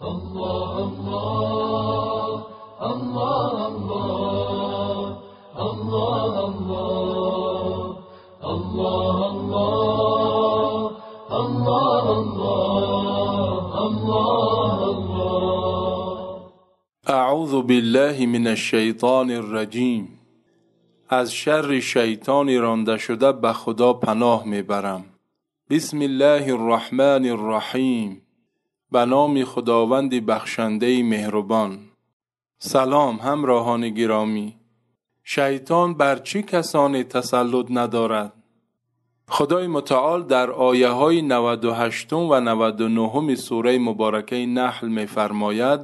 اعوذ بالله من الشیطان الرجیم. از شر شیطانی رانده شده به خدا پناه می‌برم. بسم الله الرحمن الرحیم. به نام خداوند بخشنده مهربان. سلام همراهان گرامی. شیطان بر چه کسانی تسلط ندارد؟ خدای متعال در آیه های 98 و 99 سوره مبارکه نحل میفرماید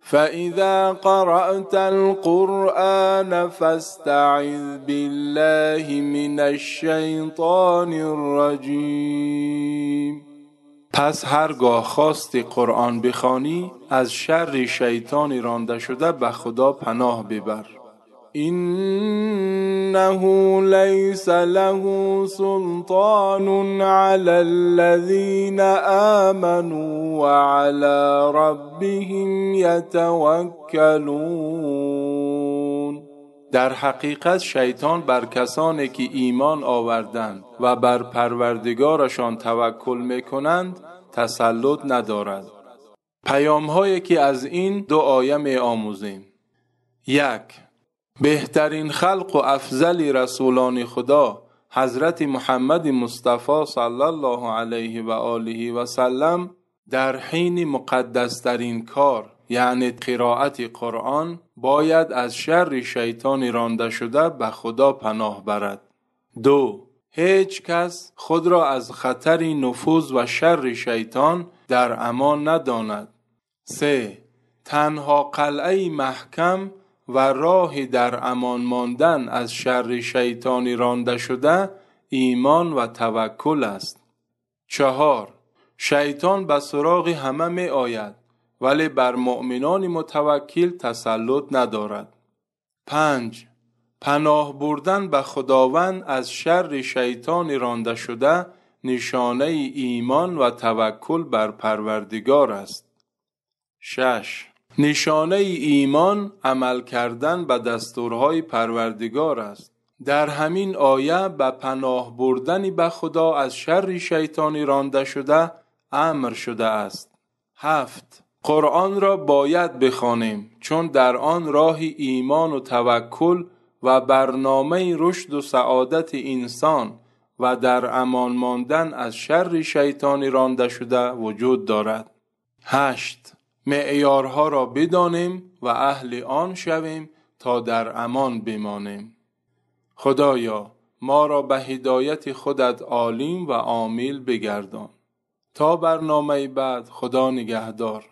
فإذا قرأت القرآن فاستعذ بالله من الشیطان الرجیم پس هرگاه خواستی قرآن بخوانی از شر شیطانی رانده شده به خدا پناه ببر. انه لیس له سلطان علی الذین آمنوا وعلى ربهم یتوکلون. در حقیقت شیطان بر کسانی که ایمان آوردند و بر پروردگارشان توکل می‌کنند تسلط ندارد. پیام هایی که از این دو آیه می آموزیم یک بهترین خلق و افضل رسولان خدا حضرت محمد مصطفی صلی الله علیه و آله و سلم در حین مقدسترین کار. یعنی قرائت قرآن باید از شر شیطان رانده شده به خدا پناه برد. دو هیچ کس خود را از خطر نفوذ و شر شیطان در امان نداند. سه تنها قلعه محکم و راهی در امان ماندن از شر شیطانی رانده شده ایمان و توکل است. چهار شیطان به سراغ همه می آید ولی بر مؤمنان متوکل تسلط ندارد. پنج پناه بردن به خداوند از شر شیطان رانده شده نشانه ایمان و توکل بر پروردگار است. شش نشانه ایمان عمل کردن به دستورهای پروردگار است. در همین آیه به پناه بردن به خدا از شر شیطانی رانده شده امر شده است. هفت قرآن را باید بخوانیم چون در آن راه ایمان و توکل و برنامه رشد و سعادت انسان و در امان ماندن از شر شیطانی رانده شده وجود دارد. هشت معیارها را بدانیم و اهل آن شویم تا در امان بمانیم. خدایا ما را به هدایت خودت عالیم و عامل بگردان. تا برنامه بعد خدا نگهدار.